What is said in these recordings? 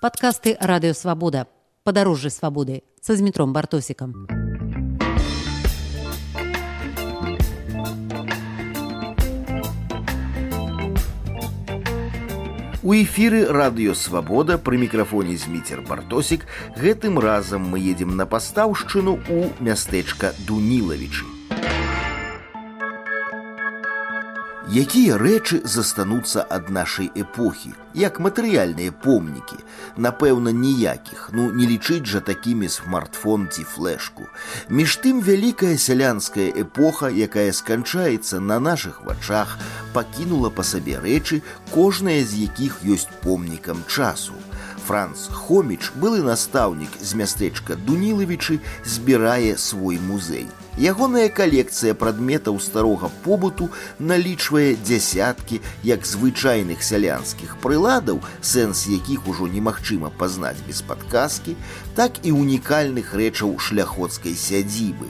Падкасты радыёвабода. Падарожжы свабоды са зметром бартосікам. У эфіры радыёвабода пры мікрафоне зміцер бартосік гэтым разам мы едзем на пастаўшчыну ў мястэчка Дунілавічы. Якія рэчы застануцца ад нашай эпохі, як матэрыяльныя помнікі, напэўна, ніякіх, ну не лічыць жа такімі смартфон ці флешку. Між тым вялікая сялянская эпоха, якая сканчаецца на нашых вачах, пакінула па сабе рэчы, кожная з якіх ёсць помнікам часу. Франц Хоміч, былы настаўнік з мястэчка Дунілавічы, збірае свой музей. Ягоная калекцыя прадметаў старога побыту налічвае дзясяткі як звычайных сялянскіх прыладаў, сэнс якіх ужо немагчыма пазнаць без падказкі, так і унікальных рэчаў шляходскай сядзібы.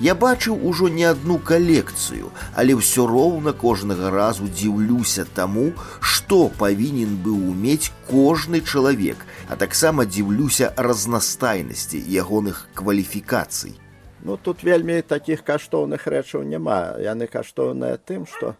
Я бачыў ужо не адну калекцыю, але ўсё роўна кожнага разу дзіўлюся таму, што павінен быў умець кожны чалавек, а таксама дзіўлюся разнастайнасці ягоных кваліфікацый. Ну тут вельмі такіх каштоўных рэчаў няма. Яны каштоўныя тым, што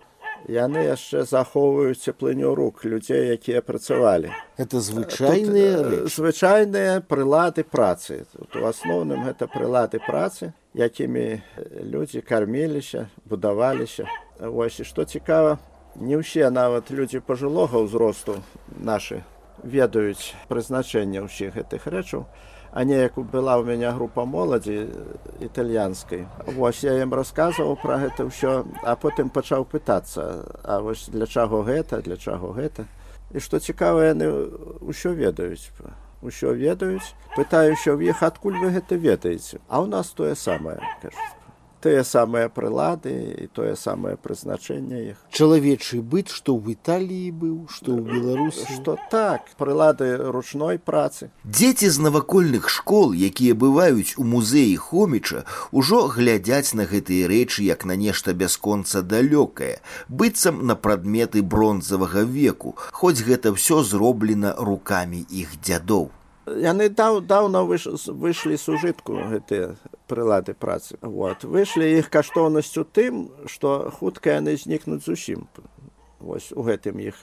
яны яшчэ захоўваюць цеплыню рук людзей, якія працавалі. Это звычайныя звычайныя прылады працы. Тут у асноўным гэта прылады працы, якімі людзі карміліся, будаваліся. Вось і што цікава, не ўсе нават людзі пажылога ўзросту нашы ведаюць прызначэнне ўсіх гэтых рэчаў. А неяк была ў мяне група моладзі італьянскай. Вось я ім расказваў пра гэта ўсё а потым пачаў пытацца а вось для чаго гэта для чаго гэта. І што цікава яны ўсё ведаюць ўсё ведаюць пытаюся ў іх адкуль вы гэта ведаеце. А ў нас тое самае кажуць тыя самыя прылады і тое самае прызначэнне іх. Чалавечы быць што ў італіі быў што ў беларусі. Што так прылады ручной працы. Дзеці з навакольных школ якія бываюць у музеі хоміча ужо глядзяць на гэтыя рэчы як на нешта бясконца далёкае быццам на прадметы бронзавага веку хоць гэта ўсё зроблена рукамі іх дзядоў яны даў даўно выш, выйшлі сужытку гэтыя прылады працы. Вот. Выйшлі іх каштоўнасцю тым што хутка яны знікнуць зусім. Вось у гэтым іх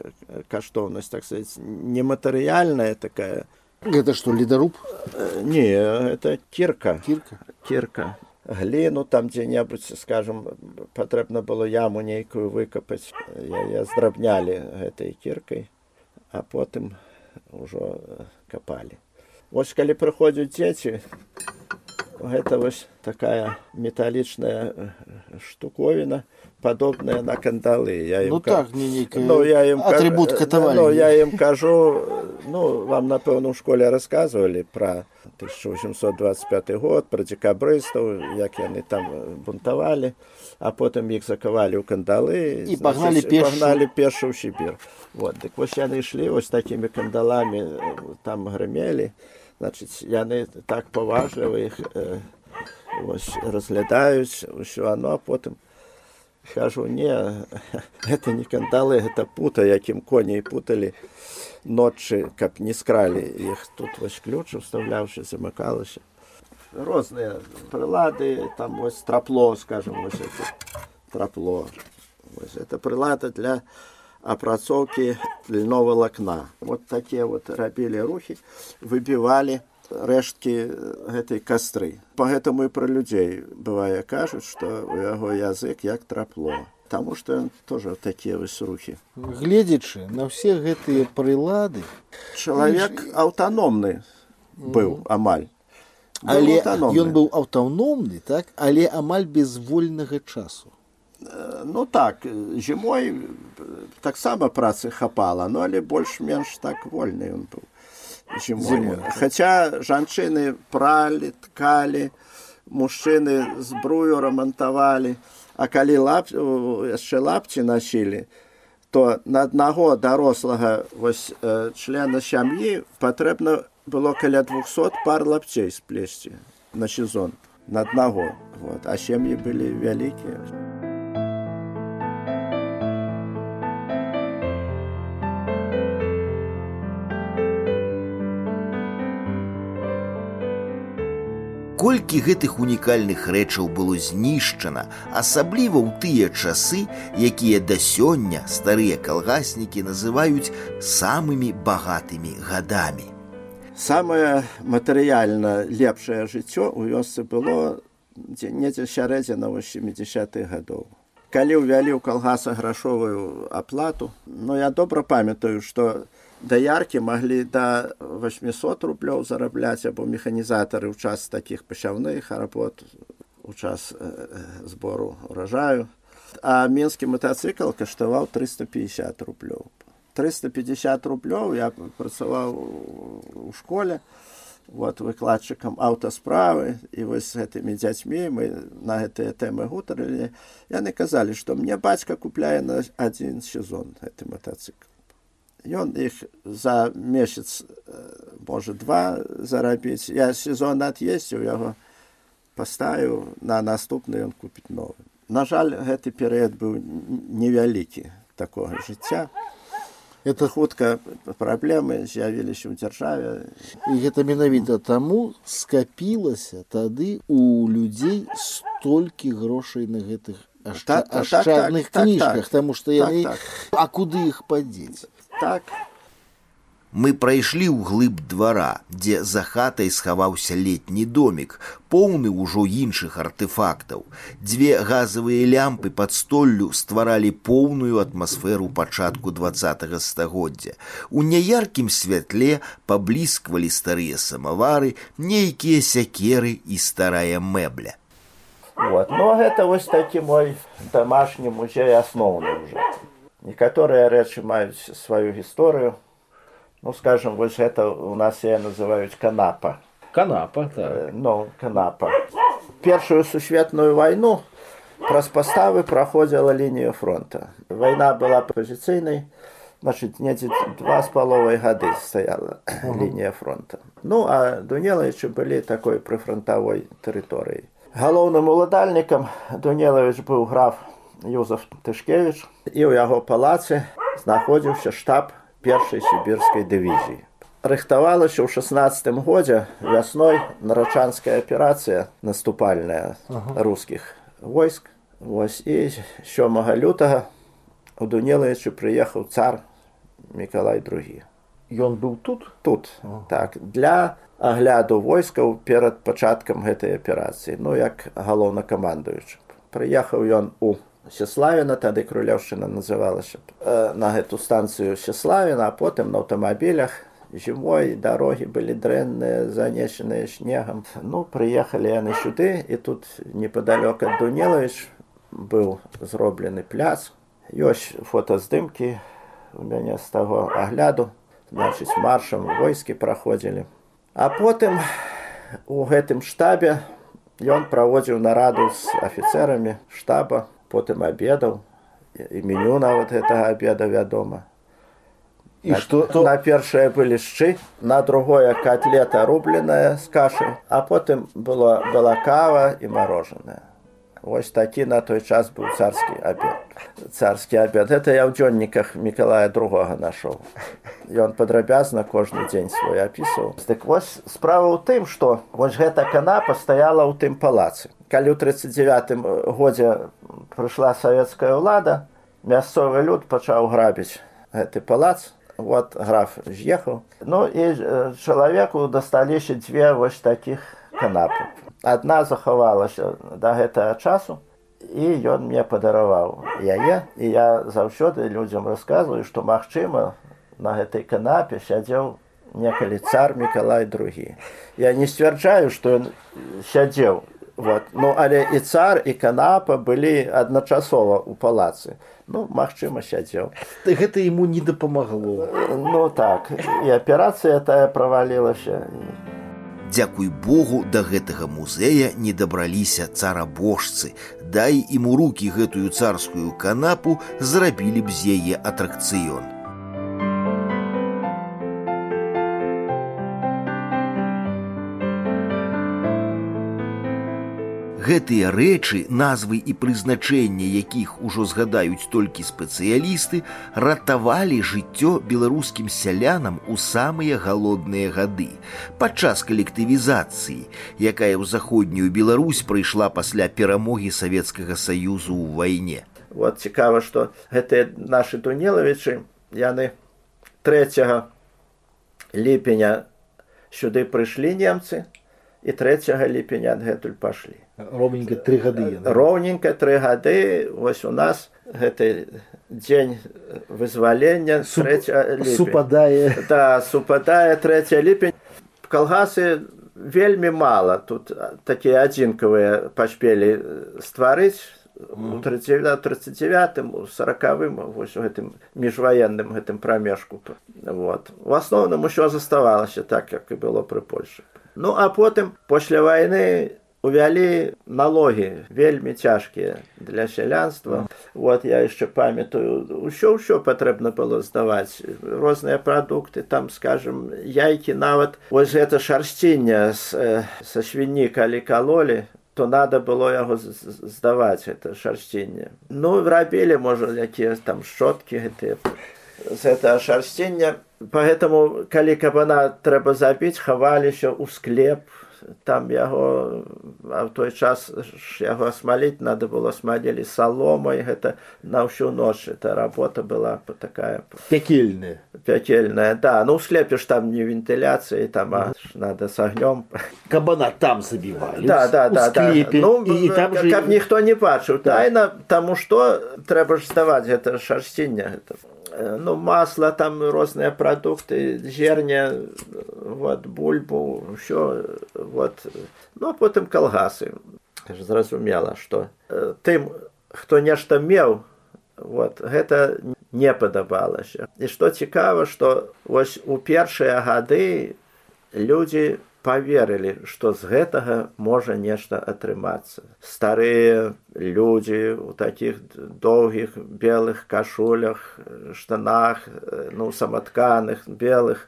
каштоўнасць так сказать нематэрыяльная такая. Гэта што лідаруб не это кірка. Кірка? Кірка. Гліну там дзе-небудзь скажем патрэбна было яму нейкую выкапаць я здрабнялі гэтай кіркай а потым ужо капалі Вось калі прыходзяць дзеці, гэта вось такая металічная штуковіна падобная на кандалы. Я ну, так, ну, я ім атрибут катавалі ну, я ім кажу ну вам напэўна у школе рассказывалі про 1825 год про дзекабрыстаў як яны там бунтавалі а потым іх закавалі ў кандалы і пагналі пагналі першы ў сібір. Вот дык вось яны ішлі вось такімі кандаламі там грымелі значыць яны так паважліва іх э, разглядаюць ўсё оно а потым кажу не гэта не кандалы гэта пута якім коней путалі ночы каб не скралі іх тут вось ключ уставляўшы замыкалася. Розныя прылады там вось трапло скажем вось это трапло. Вось это прылада для апрацоўкі льнова лакна. Вот такія вот рабілі рухі выбівалі рэшткі гэтай кастры по гэтаму і пра людзей бывае кажуць што у яго язык як трапло. Таму што тоже такія вось рухі гледзячы на ўсе гэтыя прылады чалавек аўтаномны быў амаль. Але ён быў аўтаномны так? Але амаль без вольнага часу ну так зімой таксама працы хапала ну але больш-менш так вольны ён быў зімой хаця жанчыны пралі ткалі мужчыны збрую рамантавалі а калі лап яшчэ лапці насілі то на аднаго дарослага вось члена сям'і патрэбна было каля 200 пар лапцей сплесці на сезон на аднаго вот. А сем'і былі вялікія Колькі гэтых унікальных рэчаў было знішчана, асабліва ў тыя часы, якія да сёння старыя калгаснікі называюць самымі багатымі гадамі. Самае матэрыяльна лепшае жыццё ў вёсцы было недзе сярэдзіна 80-х гадоў. Калі ўвялі ў калгаса грашовую аплату, ну я добра памятаю, што даяркі маглі да 800 рублёў зарабляць або механізатары ў час такіх пасяўных работ у час э, збору урожаю. А мінскі матацыкл каштаваў 350 рублёў. 350 рублёў я працаваў у школе вот выкладчыкам аўтасправы і вось гэтымі дзяцьмі мы на гэтыя тэмы гутарылі яны казалі што мне бацька купляе на адзін сезон гэты матацыкл ён іх за месяц можа два зарабіць я сезон ад'ездзіў яго паставіў на наступны ён купіць новы на жаль гэты перыяд быў невялікі такога жыцця это хутка праблемы з'явіліся ў дзяржаве і гэта менавіта таму скапілася тады у людзей столькі грошай на гэтых ашчадных кніжках таму што яны а куды іх падзець так Мы прайшлі ў глыб двара, дзе за хатай схаваўся летні домік, поўны ўжо іншых артефактаў. Дзве газавыя лямпы пад столлю стваралі поўную атмасферу пачатку два стагоддзя. У няяркім святле паблісквалі старыя самавары, нейкія сякеры і старая мэбля. Вот. Ну гэта вось такі мой домашні музей асноўны ўжо. Некаторыя рэчы маюць сваю гісторыю, ну скажем вось это у нас я называюць канапа. Канапа так. Э, ну канапа. Першую сусветную вайну праз паставы праходзіла лінія фронта. Вайна была пазіцыйнай значит недзе два з паловай гады стаяла лінія фронта. Ну а дунелаючы былі такой прыфронтавой тэрыторыі галоўным уладальнікам дунелавіч быў граф юзаф тышкевич і ў яго палацы знаходзіўся штаб першай сібірскай дывізіі. Рыхтавалася ў 16 годзе вясной нарачанская аперацыя наступальная ага. рускіх войск. Вось і сёмага лютага у Дунелаючы прыехаў цар Миколай другі. Ён быў тут тут ага. так для агляду войскаў перад пачаткам гэтай аперацыі, ну як галоўнакамандуючы. Прыехаў ён у Сеславіна тады крулёўшчына называлася э, на гэту станцыю Сеславіна, а потым на аўтамабілях зімой дарогі былі дрэнныя, занесеныя снегам. Ну прыехалі яны сюды і тут непадалёк ад Дунелавіч быў зроблены пляц. Ёсць фотаздымкі у мяне з таго агляду, значыць маршам войскі праходзілі. А потым у гэтым штабе ён праводзіў нараду з афіцэрамі штаба потым обедаў і меню нават гэтага обеда вядома і что то на першае былі шчы на другое котлета рубленая з кашы а потым было была кава і мороженое Вось такі на той час быў царскі абед. Царскі абед это я ў дзённіках Миколая другога нашоў. Ён падрабязна кожны дзень свой апісаў. Дык вось справа ў тым, што вось гэта канапа стаяла ў тым палацы. Калі ў 39 годзе прыйшла савецкая ўлада, мясцовы люд пачаў грабіць гэты палац. Вот граф з'ехаў. Ну і чалавеку дасталіся дзве вось такіх канапы адна захавалася да гэтага часу і ён мне падараваў яе і я заўсёды людзям расказваю што магчыма на гэтай канапе сядзеў некалі цар мікалай другі я не сцвярджаю што ён сядзеў вот. Ну але і цар і канапа былі адначасова ў палацы. Ну магчыма сядзеў. Гэта ему не дапамагло. Ну так. І аперацыя тая правалілася. І Дзякуй Богу, да гэтага музея не дабраліся царабожцы. Дай ім у рукі гэтую царскую канапу зрабілі б з яе атракцыён. Гэтыя рэчы, назвы і прызначэнне якіх ужо згадаюць толькі спецыялісты, ратавалі жыццё беларускім сялянам у самыя галодныя гады. Падчас калектывізацыі, якая ў заходнюю Беларусь прыйшла пасля перамогі Савецкага саюзу ў вайне. Вот цікава, што гэтыя нашы тунелавічы яны 3 ліпеня сюды прыйшлі немцы і 3 ліпеня адгэтуль пашлі. Роўненька три гады роўненька три гады вось у нас гэты дзень вызвалення Суп, супадае. Да супадае 3 ліпень. Калгасы вельмі мала тут такія адзінкавыя паспелі стварыць. У 39 сорокавым вось у гэтым міжваенным гэтым прамежку. Вот. У асноўным усё заставалася так як і было пры польше ну а потым пасля вайны увялі налогі вельмі цяжкія для сялянства. Вот я яшчэ памятаю ўсё ўсё патрэбна было здаваць розныя прадукты там скажем яйкі нават. Вось гэта шарсціння са свіні калі калолі то надо было яго здаваць это шарсцінне. Ну рабілі можа якія там шчоткі гэтыя гэтага шарсцення поэтому калі кабана трэба забіць хаваліся ў склеп там яго а в той час яго асмаліць надо было смалілі саломай гэта на ўсю ноч эта работа была такая. Пякельная. Пякельная да. Ну слепіш там не вентыляцыі там а надо с агнём. Кабана там забівалі да да да, да. Ну, і там каб ніхто не бачыў. Тайна таму што трэба ж здаваць гэта шарсціння гэта Э, ну масло там розныя прадукты зерня вот бульбу ўсё вот. Ну потым калгасы зразумела что э, тым хто нешта меў вот гэта не падабалася. І што цікава што вось у першыя гады людзі поверылі што з гэтага можа нешта атрымацца. Старыя людзі у такіх доўгіх белых кашулях штанах ну саматканых белых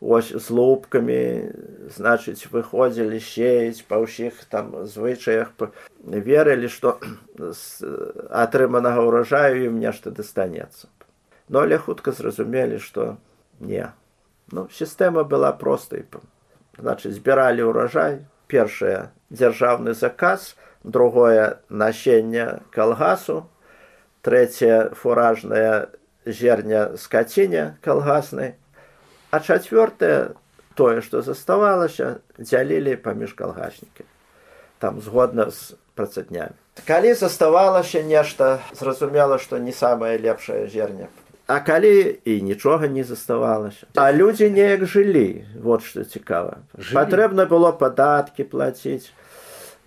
ось з лупкамі значыць выходзілі сеяць па ўсіх там звычаях верылі што з атрыманага ўражаю ім нешта дастанецца. Но але хутка зразумелі што не. Ну сістэма была простай значит збіралі ўражай першае дзяржаўны заказ другое насення калгасу трэцяе фуражная зерня скаціня калгаснай а чавёртае тое што заставалася дзялілі паміж калгаснікі. Там згодна з працаднямі калі заставалася нешта зразумела што не самая лепшая зерня А калі і нічога не заставалася. А людзі неяк жылі, вот што цікава. Патрэбна было падаткі плаціць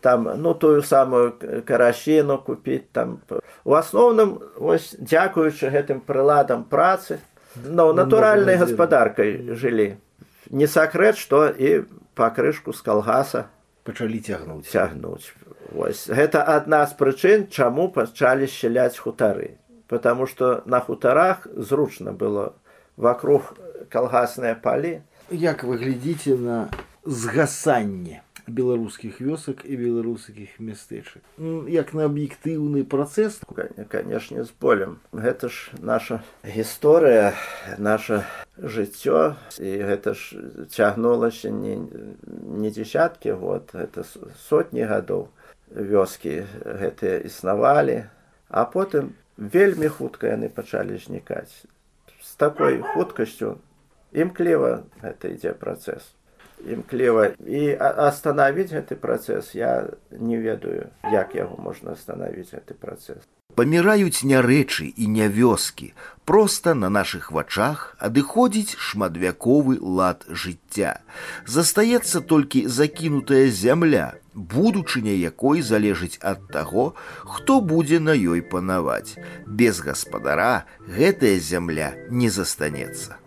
там ну тую самую карасіну купіць там. У асноўным вось дзякуючы гэтым прыладам працы но ну, натуральнай гаспадаркай жылі. Не сакрэт што і пакрышку з калгаса пачалі цягнуць. цягнуць. Вось гэта адна з прычын чаму пачалі шчаляць хутары потому что на хуторах зручно было вокруг калгасныя палі як вы глядзіце на згасанне беларускіх вёсак і беларускіх мястэчак? Ну, як на аб'ектыўны працэс? Канешне з болем. Гэта ж наша гісторыя наше жыццё і гэта ж цягнулася не не дзясяткі вот это сотні гадоў. Вёскі гэтыя існавалі а потым вельмі хутка яны пачалі знікаць. З такой хуткасцю імкліва гэта ідзе працэс. Імкліва і остановіць гэты працэс я не ведаю як яго можна остановіць гэты працэс паміраюць не рэчы і не вёскі просто на нашых вачах адыходзіць шматвяковы лад жыцця застаецца толькі закінутая зямля будучыня якой залежыць ад таго, хто будзе на ёй панаваць. Без гаспадара гэтая зямля не застанецца.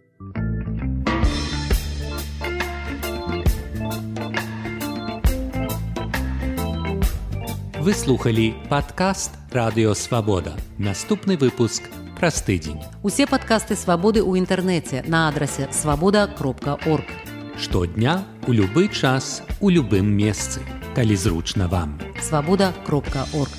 Вы слухали падкаст радыёвабода. Наступны выпуск праз тыдзень. Усе падкасты свабоды ў інтэрнэце на адрасе свабода кропка орг. Штодня у любы час у любым месцы калі зручна вам. свабода кропка орг